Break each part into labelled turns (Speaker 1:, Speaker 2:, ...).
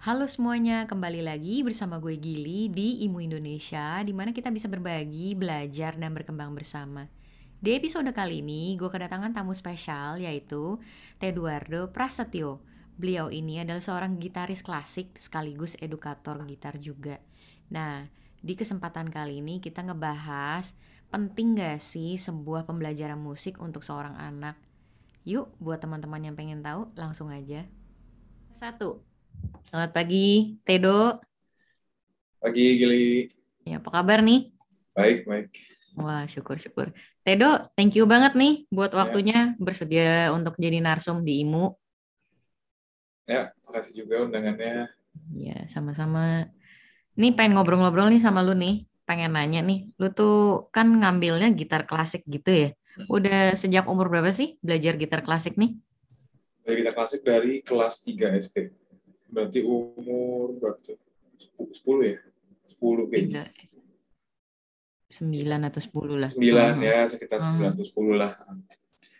Speaker 1: Halo semuanya, kembali lagi bersama gue Gili di Imu Indonesia, di mana kita bisa berbagi, belajar, dan berkembang bersama. Di episode kali ini, gue kedatangan tamu spesial yaitu Teduardo Prasetyo. Beliau ini adalah seorang gitaris klasik sekaligus edukator gitar juga. Nah, di kesempatan kali ini kita ngebahas penting gak sih sebuah pembelajaran musik untuk seorang anak? Yuk, buat teman-teman yang pengen tahu, langsung aja. Satu, Selamat pagi, Tedo.
Speaker 2: Pagi, Gili.
Speaker 1: Ya, apa kabar nih?
Speaker 2: Baik, baik.
Speaker 1: Wah, syukur-syukur. Tedo, thank you banget nih buat ya. waktunya ya. bersedia untuk jadi narsum di IMU.
Speaker 2: Ya, makasih juga undangannya.
Speaker 1: Ya, sama-sama. Nih pengen ngobrol-ngobrol nih sama lu nih. Pengen nanya nih, lu tuh kan ngambilnya gitar klasik gitu ya? Hmm. Udah sejak umur berapa sih belajar gitar klasik nih?
Speaker 2: Belajar gitar klasik dari kelas 3 SD berarti umur berapa sepuluh ya? Sepuluh kayaknya.
Speaker 1: Sembilan atau sepuluh lah.
Speaker 2: Sembilan uh-huh. ya sekitar sembilan atau sepuluh lah.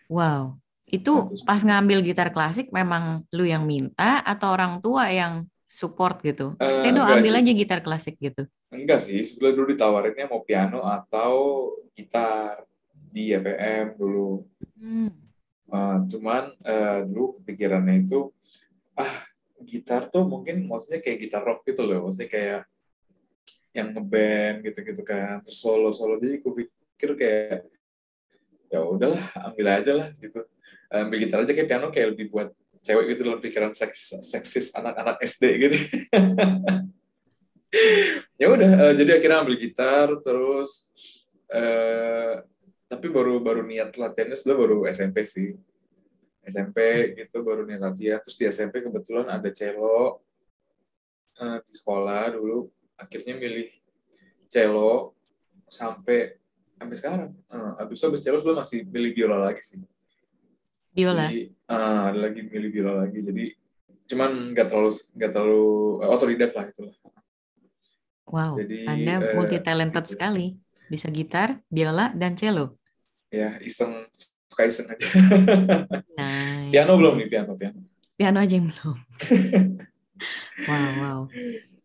Speaker 1: Wow. Itu pas ngambil gitar klasik memang lu yang minta atau orang tua yang support gitu? Uh, Tedo ambil aja gitar klasik gitu.
Speaker 2: Enggak sih. Sebelum dulu ditawarinnya mau piano atau gitar di EPM dulu. Hmm. uh, cuman uh, dulu kepikirannya itu ah gitar tuh mungkin maksudnya kayak gitar rock gitu loh. Maksudnya kayak yang ngeband gitu-gitu kan. Terus solo solo jadi aku pikir kayak ya udahlah ambil aja lah gitu. Ambil gitar aja kayak piano kayak lebih buat cewek gitu dalam pikiran seks, seksis anak-anak SD gitu. Ya udah uh, jadi akhirnya ambil gitar terus uh, tapi baru baru niat latihannya sudah baru SMP sih SMP gitu baru nih latihan. Terus di SMP kebetulan ada cello uh, di sekolah dulu. Akhirnya milih cello sampai sampai sekarang. Uh, habis itu habis cello sebelum masih milih biola lagi sih.
Speaker 1: Biola? Jadi,
Speaker 2: uh, ada lagi milih biola lagi. Jadi cuman nggak terlalu nggak terlalu uh, otodidak lah itu
Speaker 1: wow jadi, anda multi talented gitu. sekali. Bisa gitar biola dan cello
Speaker 2: ya iseng suka iseng aja. Nice. piano belum nih piano piano.
Speaker 1: Piano aja yang belum. wow wow.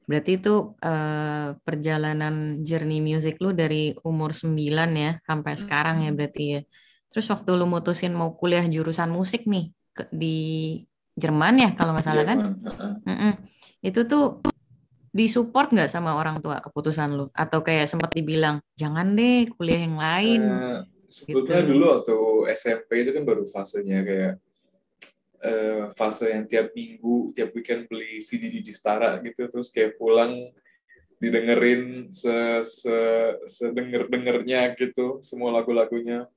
Speaker 1: Berarti itu uh, perjalanan journey music lu dari umur 9 ya sampai hmm. sekarang ya berarti ya. Terus waktu lu mutusin mau kuliah jurusan musik nih ke, di Jerman ya kalau nggak salah kan? Uh -uh. Itu tuh disupport nggak sama orang tua keputusan lu atau kayak sempat dibilang jangan deh kuliah yang lain uh,
Speaker 2: sebetulnya gitu. dulu waktu SMP itu kan baru fasenya kayak uh, fase yang tiap minggu tiap weekend beli CD di Distara gitu terus kayak pulang didengerin se se sedenger dengernya gitu semua lagu-lagunya.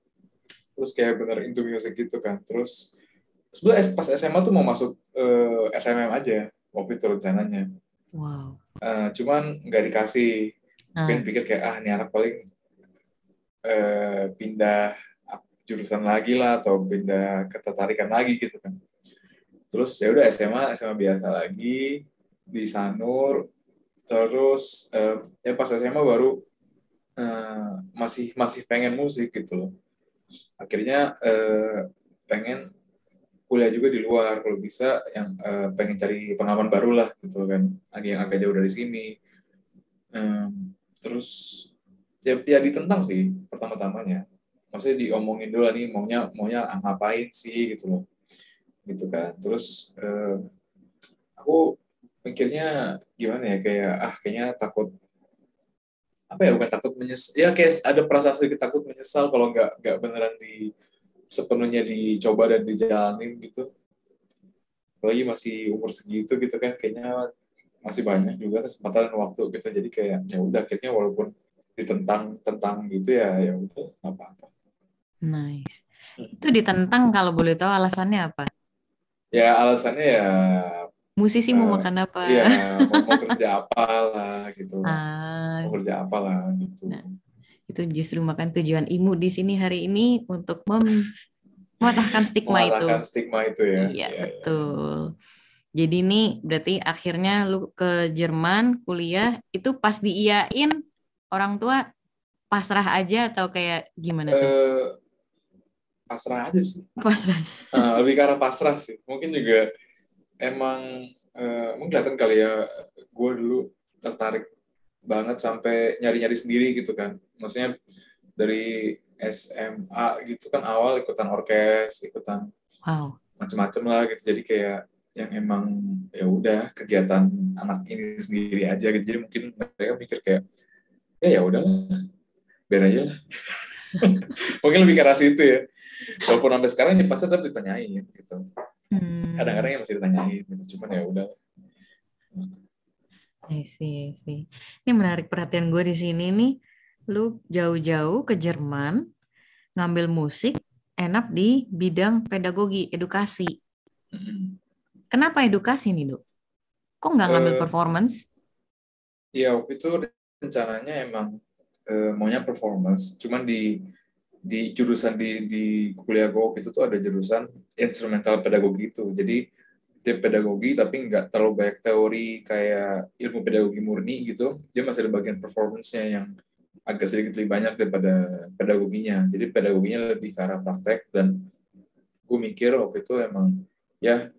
Speaker 2: Terus kayak bener into music gitu kan. Terus sebenarnya pas SMA tuh mau masuk uh, eh, SMM aja waktu itu rencananya. Wow. Uh, cuman nggak dikasih. Mungkin uh. pikir kayak ah ini anak paling eh, pindah jurusan lagi lah atau pindah ketertarikan lagi gitu kan. Terus ya udah SMA SMA biasa lagi di Sanur. Terus eh, ya pas SMA baru eh, masih masih pengen musik gitu loh. Akhirnya eh, pengen kuliah juga di luar kalau bisa yang eh, pengen cari pengalaman baru lah gitu kan. Yang agak jauh dari sini. Um, terus ya, ya ditentang sih pertama-tamanya. Maksudnya diomongin dulu nih maunya maunya ngapain sih? Gitu loh. Gitu kan. Terus eh, aku mikirnya gimana ya kayak ah kayaknya takut. Apa ya bukan takut menyesal ya kayak ada perasaan sedikit takut menyesal kalau nggak nggak beneran di sepenuhnya dicoba dan dijalanin gitu. Apalagi masih umur segitu gitu kan kayaknya masih banyak juga kesempatan dan waktu gitu. Jadi kayak ya udah akhirnya walaupun ditentang tentang gitu ya ya udah apa-apa.
Speaker 1: Nice. Hmm. Itu ditentang kalau boleh tahu alasannya apa?
Speaker 2: Ya alasannya ya
Speaker 1: musisi mau eh, makan apa?
Speaker 2: Iya, mau, mau kerja apa lah gitu. Ah. Mau kerja apa lah gitu. Nah,
Speaker 1: itu justru makan tujuan imu di sini hari ini untuk mem mematahkan stigma itu.
Speaker 2: Mematahkan stigma itu ya.
Speaker 1: Iya, ya, betul. Ya. Jadi ini berarti akhirnya lu ke Jerman kuliah itu pas diiyain orang tua pasrah aja atau kayak gimana tuh? Uh,
Speaker 2: pasrah aja sih.
Speaker 1: Pasrah aja.
Speaker 2: Uh, lebih ke arah pasrah sih. Mungkin juga emang uh, mungkin kelihatan kali ya gue dulu tertarik banget sampai nyari-nyari sendiri gitu kan maksudnya dari SMA gitu kan awal ikutan orkes ikutan
Speaker 1: wow.
Speaker 2: macem-macem lah gitu jadi kayak yang emang ya udah kegiatan anak ini sendiri aja gitu jadi mungkin mereka mikir kayak ya ya udahlah biar aja lah mungkin lebih keras itu ya walaupun sampai sekarang ya pasti tetap ditanyain gitu hmm. kadang-kadang ya masih ditanyain gitu cuman ya udah
Speaker 1: I see, I see. Ini menarik perhatian gue di sini nih. Lu jauh-jauh ke Jerman, ngambil musik, enak di bidang pedagogi, edukasi. Kenapa edukasi nih, Dok? Kok nggak ngambil uh, performance?
Speaker 2: Iya, waktu itu rencananya emang uh, maunya performance. Cuman di di jurusan di di kuliah gue itu tuh ada jurusan instrumental pedagogi itu. Jadi dia pedagogi tapi nggak terlalu banyak teori kayak ilmu pedagogi murni gitu. Dia masih ada bagian performance-nya yang agak sedikit lebih banyak daripada pedagoginya. Jadi pedagoginya lebih ke arah praktek dan gue mikir waktu itu emang ya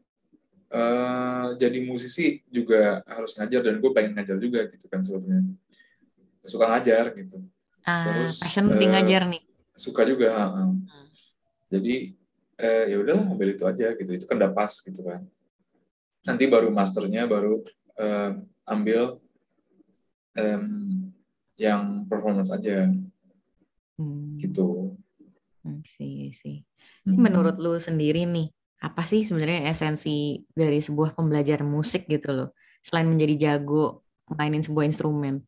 Speaker 2: uh, jadi musisi juga harus ngajar dan gue pengen ngajar juga gitu kan sebetulnya suka ngajar gitu.
Speaker 1: Ah, terus passion uh, ngajar nih.
Speaker 2: suka juga uh, uh. Hmm. jadi uh, ya udahlah ambil itu aja gitu. Itu kan udah pas gitu kan. Nanti baru masternya baru uh, ambil um, yang performance aja. Hmm. gitu.
Speaker 1: Sih sih. Hmm. menurut lu sendiri nih apa sih sebenarnya esensi dari sebuah pembelajaran musik gitu loh? Selain menjadi jago mainin sebuah instrumen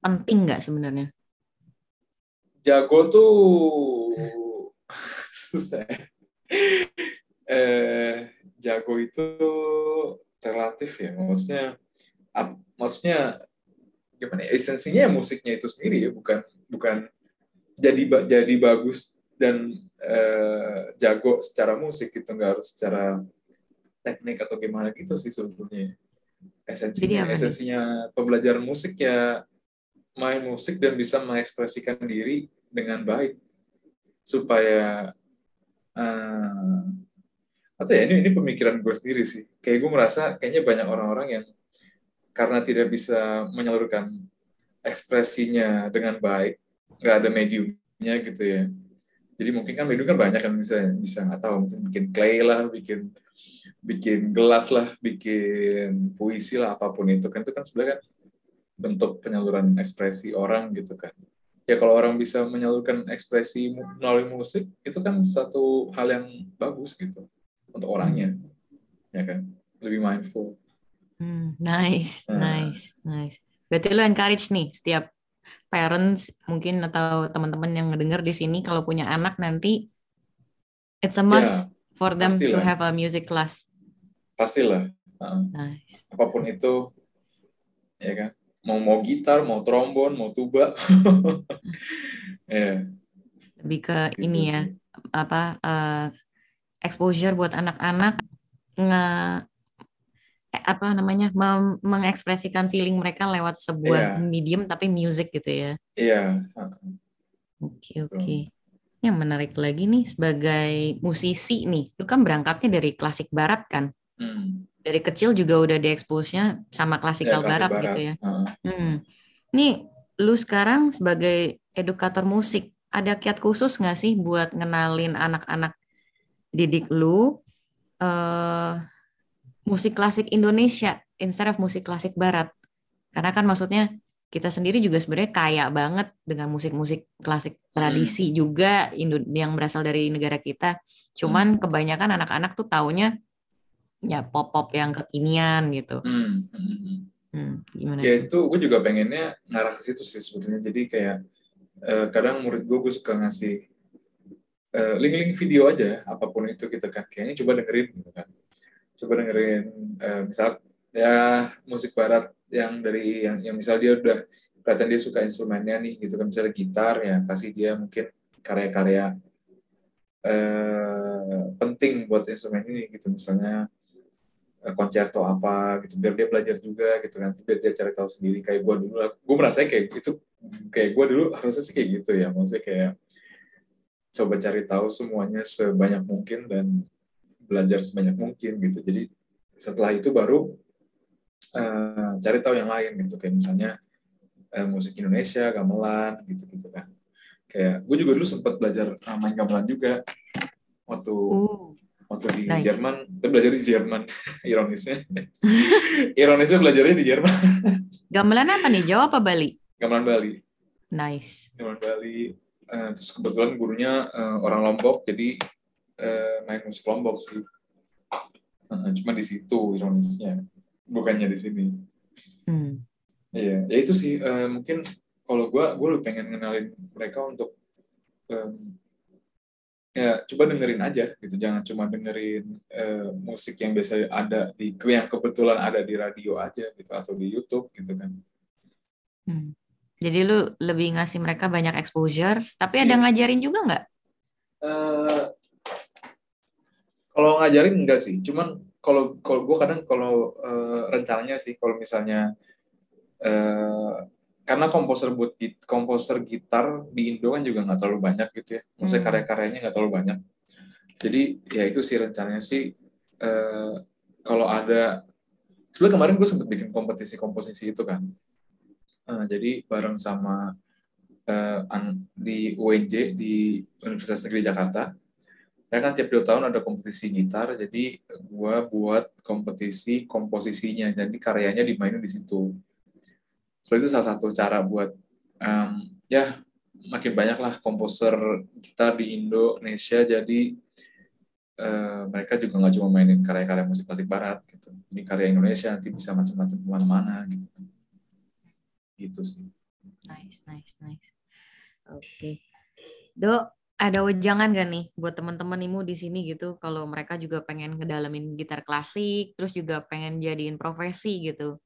Speaker 1: penting nggak sebenarnya?
Speaker 2: Jago tuh susah ya. eh, jago itu relatif ya maksudnya ap, maksudnya gimana ya esensinya musiknya itu sendiri ya bukan bukan jadi jadi bagus dan uh, jago secara musik gitu nggak harus secara teknik atau gimana gitu sih sebetulnya esensinya esensinya pembelajaran musik ya main musik dan bisa mengekspresikan diri dengan baik. Supaya uh, atau ya ini ini pemikiran gue sendiri sih. Kayak gue merasa kayaknya banyak orang-orang yang karena tidak bisa menyalurkan ekspresinya dengan baik nggak ada mediumnya gitu ya. Jadi mungkin kan medium kan banyak kan bisa bisa nggak tahu mungkin bikin clay lah bikin bikin gelas lah bikin puisi lah apa pun itu kan. Itu kan sebenarnya kan bentuk penyaluran ekspresi orang gitu kan ya kalau orang bisa menyalurkan ekspresi melalui musik itu kan satu hal yang bagus gitu untuk orangnya ya kan lebih mindful
Speaker 1: hmm, nice nah. nice nice berarti lo encourage nih setiap parents mungkin atau teman-teman yang ngedenger di sini kalau punya anak nanti it's a must ya, for them pastilah. to have a music class.
Speaker 2: Pastilah. Uh, nice. Apa pun itu, ya kan. Mau mau gitar, mau trombon, mau tuba.
Speaker 1: yeah. Lebih ke gitu ini ya, sih. ya, apa uh, exposure buat anak-anak nge Eh, apa namanya mengekspresikan feeling mereka lewat sebuah yeah. medium tapi music gitu ya.
Speaker 2: Iya.
Speaker 1: Yeah. Oke oke. Okay. Yang menarik lagi nih sebagai musisi nih, lu kan berangkatnya dari klasik barat kan? Hmm. Dari kecil juga udah dieksposnya sama klasikal yeah, barat, barat gitu ya. Uh. Hmm. Nih lu sekarang sebagai edukator musik ada kiat khusus nggak sih buat ngenalin anak-anak didik lu uh, musik klasik Indonesia instead of musik klasik Barat. Karena kan maksudnya kita sendiri juga sebenarnya kaya banget dengan musik-musik klasik tradisi hmm. juga yang berasal dari negara kita. Cuman hmm. kebanyakan anak-anak tuh taunya ya pop-pop yang kekinian gitu. Hmm. Hmm.
Speaker 2: hmm. hmm gimana? Ya itu gue juga pengennya ngarah ke situ sih sebetulnya. Jadi kayak eh, kadang murid gue gue suka ngasih eh, link-link video aja apa pun itu gitu kan. Kayaknya coba dengerin gitu kan coba dengerin uh, misal ya musik barat yang dari yang yang misal dia udah kelihatan dia suka instrumennya nih gitu kan misalnya gitar ya kasih dia mungkin karya-karya uh, penting buat instrumen ini gitu misalnya koncerto apa gitu biar dia belajar juga gitu nanti biar dia cari tahu sendiri. Kayak gue dulu gue merasa kayak gitu kayak gue dulu harusnya sih kayak gitu ya maksudnya kayak coba cari tahu semuanya sebanyak mungkin dan belajar sebanyak mungkin gitu. Jadi setelah itu baru uh, cari tahu yang lain gitu kayak misalnya uh, musik Indonesia gamelan gitu gitu kan. Kayak gue juga dulu sempat belajar uh, main gamelan juga waktu uh, waktu di nice. Jerman kita belajar di Jerman. Ironisnya. Ironisnya belajarnya di Jerman.
Speaker 1: Gamelan apa nih? Jawa apa Bali?
Speaker 2: Gamelan Bali.
Speaker 1: Nice.
Speaker 2: Gamelan Bali. Uh, terus kebetulan gurunya uh, orang Lombok jadi uh, main musik Lombok sih. Uh, cuma di situ ironisnya. Bukannya di sini. Hmm. iya ya itu sih. Uh, mungkin kalau gue gue lebih pengen ngenalin mereka untuk um, ya coba dengerin aja gitu jangan cuma dengerin uh, musik yang biasa ada di yang kebetulan ada di radio aja gitu atau di YouTube gitu kan
Speaker 1: hmm. jadi lu lebih ngasih mereka banyak exposure tapi ada yeah. ngajarin juga nggak uh,
Speaker 2: kalau ngajarin enggak sih cuman kalau kalau gue kadang kalau uh, rencananya sih kalau misalnya uh, karena komposer buat komposer gitar di Indo kan juga nggak terlalu banyak gitu ya. Maksudnya hmm. karya-karyanya nggak terlalu banyak. Jadi ya itu sih rencananya sih uh, kalau ada sebenarnya kemarin gue sempat bikin kompetisi komposisi itu kan. Uh, jadi bareng sama uh, di UNJ di Universitas Negeri Jakarta. Ya kan tiap dua tahun ada kompetisi gitar jadi gue buat kompetisi komposisinya. Jadi karyanya dimainin di situ So itu salah satu cara buat um, ya makin banyak lah komposer kita di Indonesia jadi uh, mereka juga nggak cuma mainin karya-karya musik klasik barat gitu. Ini karya Indonesia nanti bisa macam-macam ke mana-mana gitu. Gitu sih.
Speaker 1: Nice, nice, nice. Oke. Okay. Dok, ada wejangan gak nih buat teman-teman imu di sini gitu kalau mereka juga pengen ngedalamin gitar klasik terus juga pengen jadiin profesi gitu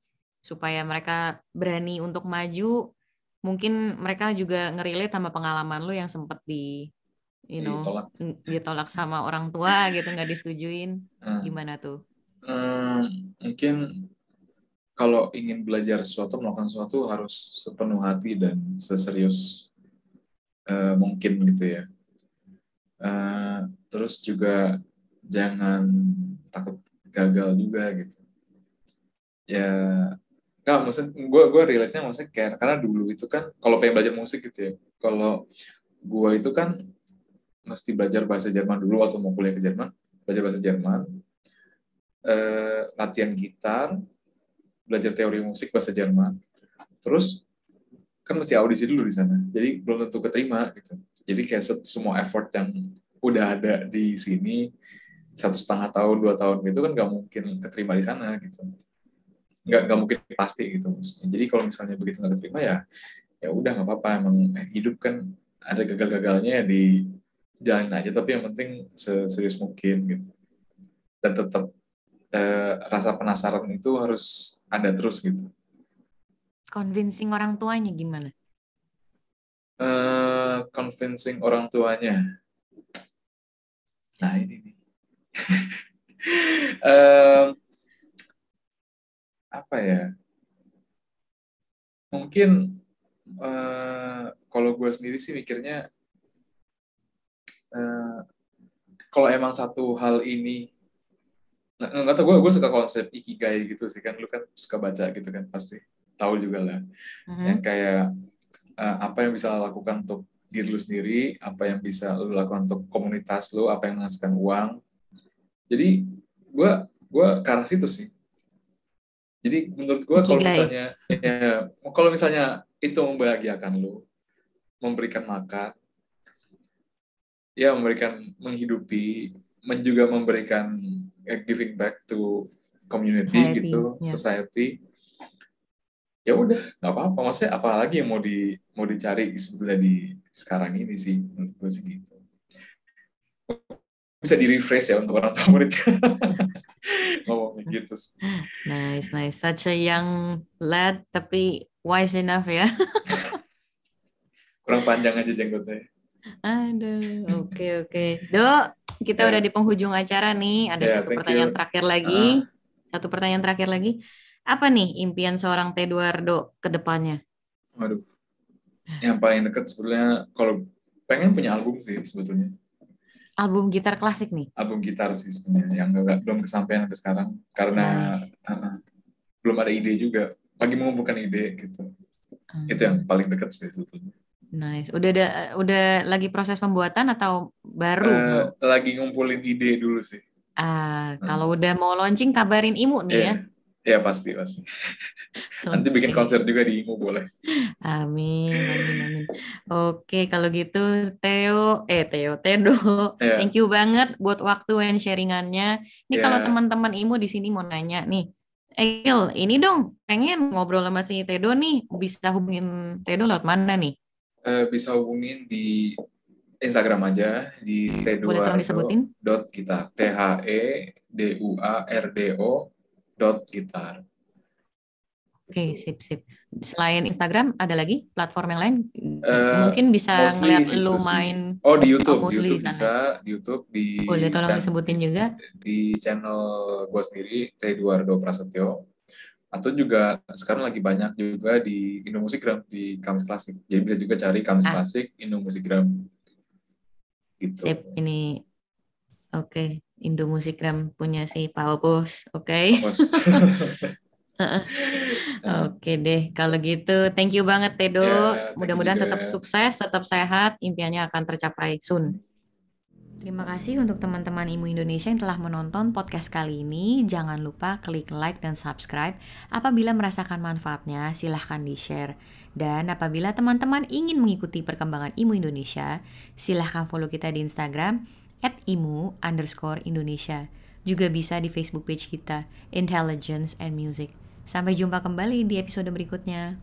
Speaker 1: supaya mereka berani untuk maju mungkin mereka juga ngerilet sama pengalaman lu yang sempet di you know ditolak, ditolak sama orang tua gitu nggak disetujuin. Hmm. gimana tuh?
Speaker 2: Hmm, mungkin kalau ingin belajar sesuatu melakukan sesuatu harus sepenuh hati dan seserius uh, mungkin gitu ya. Uh, terus juga jangan takut gagal juga gitu. Ya Nggak, maksud gue gue relate-nya maksudnya kayak karena dulu itu kan kalau pengen belajar musik gitu ya. Kalau gue itu kan mesti belajar bahasa Jerman dulu waktu mau kuliah ke Jerman, belajar bahasa Jerman, eh, latihan gitar, belajar teori musik bahasa Jerman, terus kan mesti audisi dulu di sana. Jadi belum tentu keterima gitu. Jadi kayak semua effort yang udah ada di sini satu setengah tahun dua tahun gitu kan nggak mungkin keterima di sana gitu nggak nggak mungkin pasti gitu maksudnya. Jadi kalau misalnya begitu nggak diterima ya ya udah nggak apa-apa emang hidup kan ada gagal-gagalnya ya di jalanin aja tapi yang penting serius mungkin gitu dan tetap eh, rasa penasaran itu harus ada terus gitu.
Speaker 1: Convincing orang tuanya gimana?
Speaker 2: Uh, convincing orang tuanya. Nah ini nih. uh, apa ya mungkin uh, kalau gue sendiri sih mikirnya uh, kalau emang satu hal ini nggak tau gue gue suka konsep ikigai gitu sih kan lu kan suka baca gitu kan pasti tahu juga lah. Mm-hmm. yang kayak uh, apa yang bisa lo lakukan untuk diri lu sendiri apa yang bisa lu lakukan untuk komunitas lu apa yang menghasilkan uang. Jadi gue gue ke arah situ sih jadi menurut gue kalau misalnya ya, kalau misalnya itu membahagiakan lu, memberikan makan, ya memberikan menghidupi, men juga memberikan uh, giving back to community society, gitu, yeah. society. Ya udah, nggak apa-apa. Maksudnya apalagi yang mau di mau dicari sebetulnya di sekarang ini sih menurut gue sih gitu. Bisa di refresh ya untuk orang tua murid. ngomongnya gitu
Speaker 1: nice nice such a young lad tapi wise enough ya
Speaker 2: kurang panjang aja jenggotnya
Speaker 1: aduh oke okay, oke okay. dok kita yeah. udah di penghujung acara nih ada yeah, satu pertanyaan you. terakhir lagi uh. satu pertanyaan terakhir lagi apa nih impian seorang Teduardo ke depannya
Speaker 2: waduh yang paling deket sebetulnya kalau pengen punya album sih sebetulnya
Speaker 1: album gitar klasik nih?
Speaker 2: Album gitar sih sebenarnya yang gak, belum kesampaian sampai sekarang karena nice. uh, belum ada ide juga. Lagi mengumpulkan ide gitu. Hmm. Itu yang paling dekat sih sebetulnya.
Speaker 1: Nice. Udah ada udah lagi proses pembuatan atau baru? Uh,
Speaker 2: lagi ngumpulin ide dulu sih.
Speaker 1: Uh, kalau udah mau launching kabarin Imu nih yeah. ya.
Speaker 2: Ya pasti pasti. Nanti okay. bikin konser juga di IMU boleh.
Speaker 1: Amin, amin, amin. Oke, kalau gitu Theo, eh Theo, Tedo, yeah. thank you banget buat waktu and sharingannya. Ini yeah. kalau teman-teman IMU di sini mau nanya nih, Eil, ini dong, pengen ngobrol sama si Tedo nih, bisa hubungin Tedo lewat mana nih?
Speaker 2: Uh, bisa hubungin di Instagram aja di Tedo.
Speaker 1: Boleh tolong disebutin?
Speaker 2: Dot kita T H E D U A R D O dot gitar.
Speaker 1: Oke, okay, sip sip. Selain Instagram, ada lagi platform yang lain? Uh, Mungkin bisa ngeliat lu main.
Speaker 2: Oh di YouTube, oh, di YouTube bisa, di YouTube di.
Speaker 1: Boleh tolong disebutin juga.
Speaker 2: Di channel gue sendiri, Eduardo Prasetyo. Atau juga sekarang lagi banyak juga di Indo Musikgram di Kamis Klasik. Jadi bisa juga cari Kamis ah. Klasik Indo Musikgram.
Speaker 1: Gitu. Sip, ini oke. Okay. Indo Musikgram punya si Pak Opus, oke? Okay? Oke deh, kalau gitu thank you banget Tedo. Ya, Mudah-mudahan tetap sukses, tetap sehat, impiannya akan tercapai soon. Terima kasih untuk teman-teman Imu Indonesia yang telah menonton podcast kali ini. Jangan lupa klik like dan subscribe. Apabila merasakan manfaatnya, silahkan di-share. Dan apabila teman-teman ingin mengikuti perkembangan Imu Indonesia, silahkan follow kita di Instagram at imu underscore Indonesia. Juga bisa di Facebook page kita, Intelligence and Music. Sampai jumpa kembali di episode berikutnya.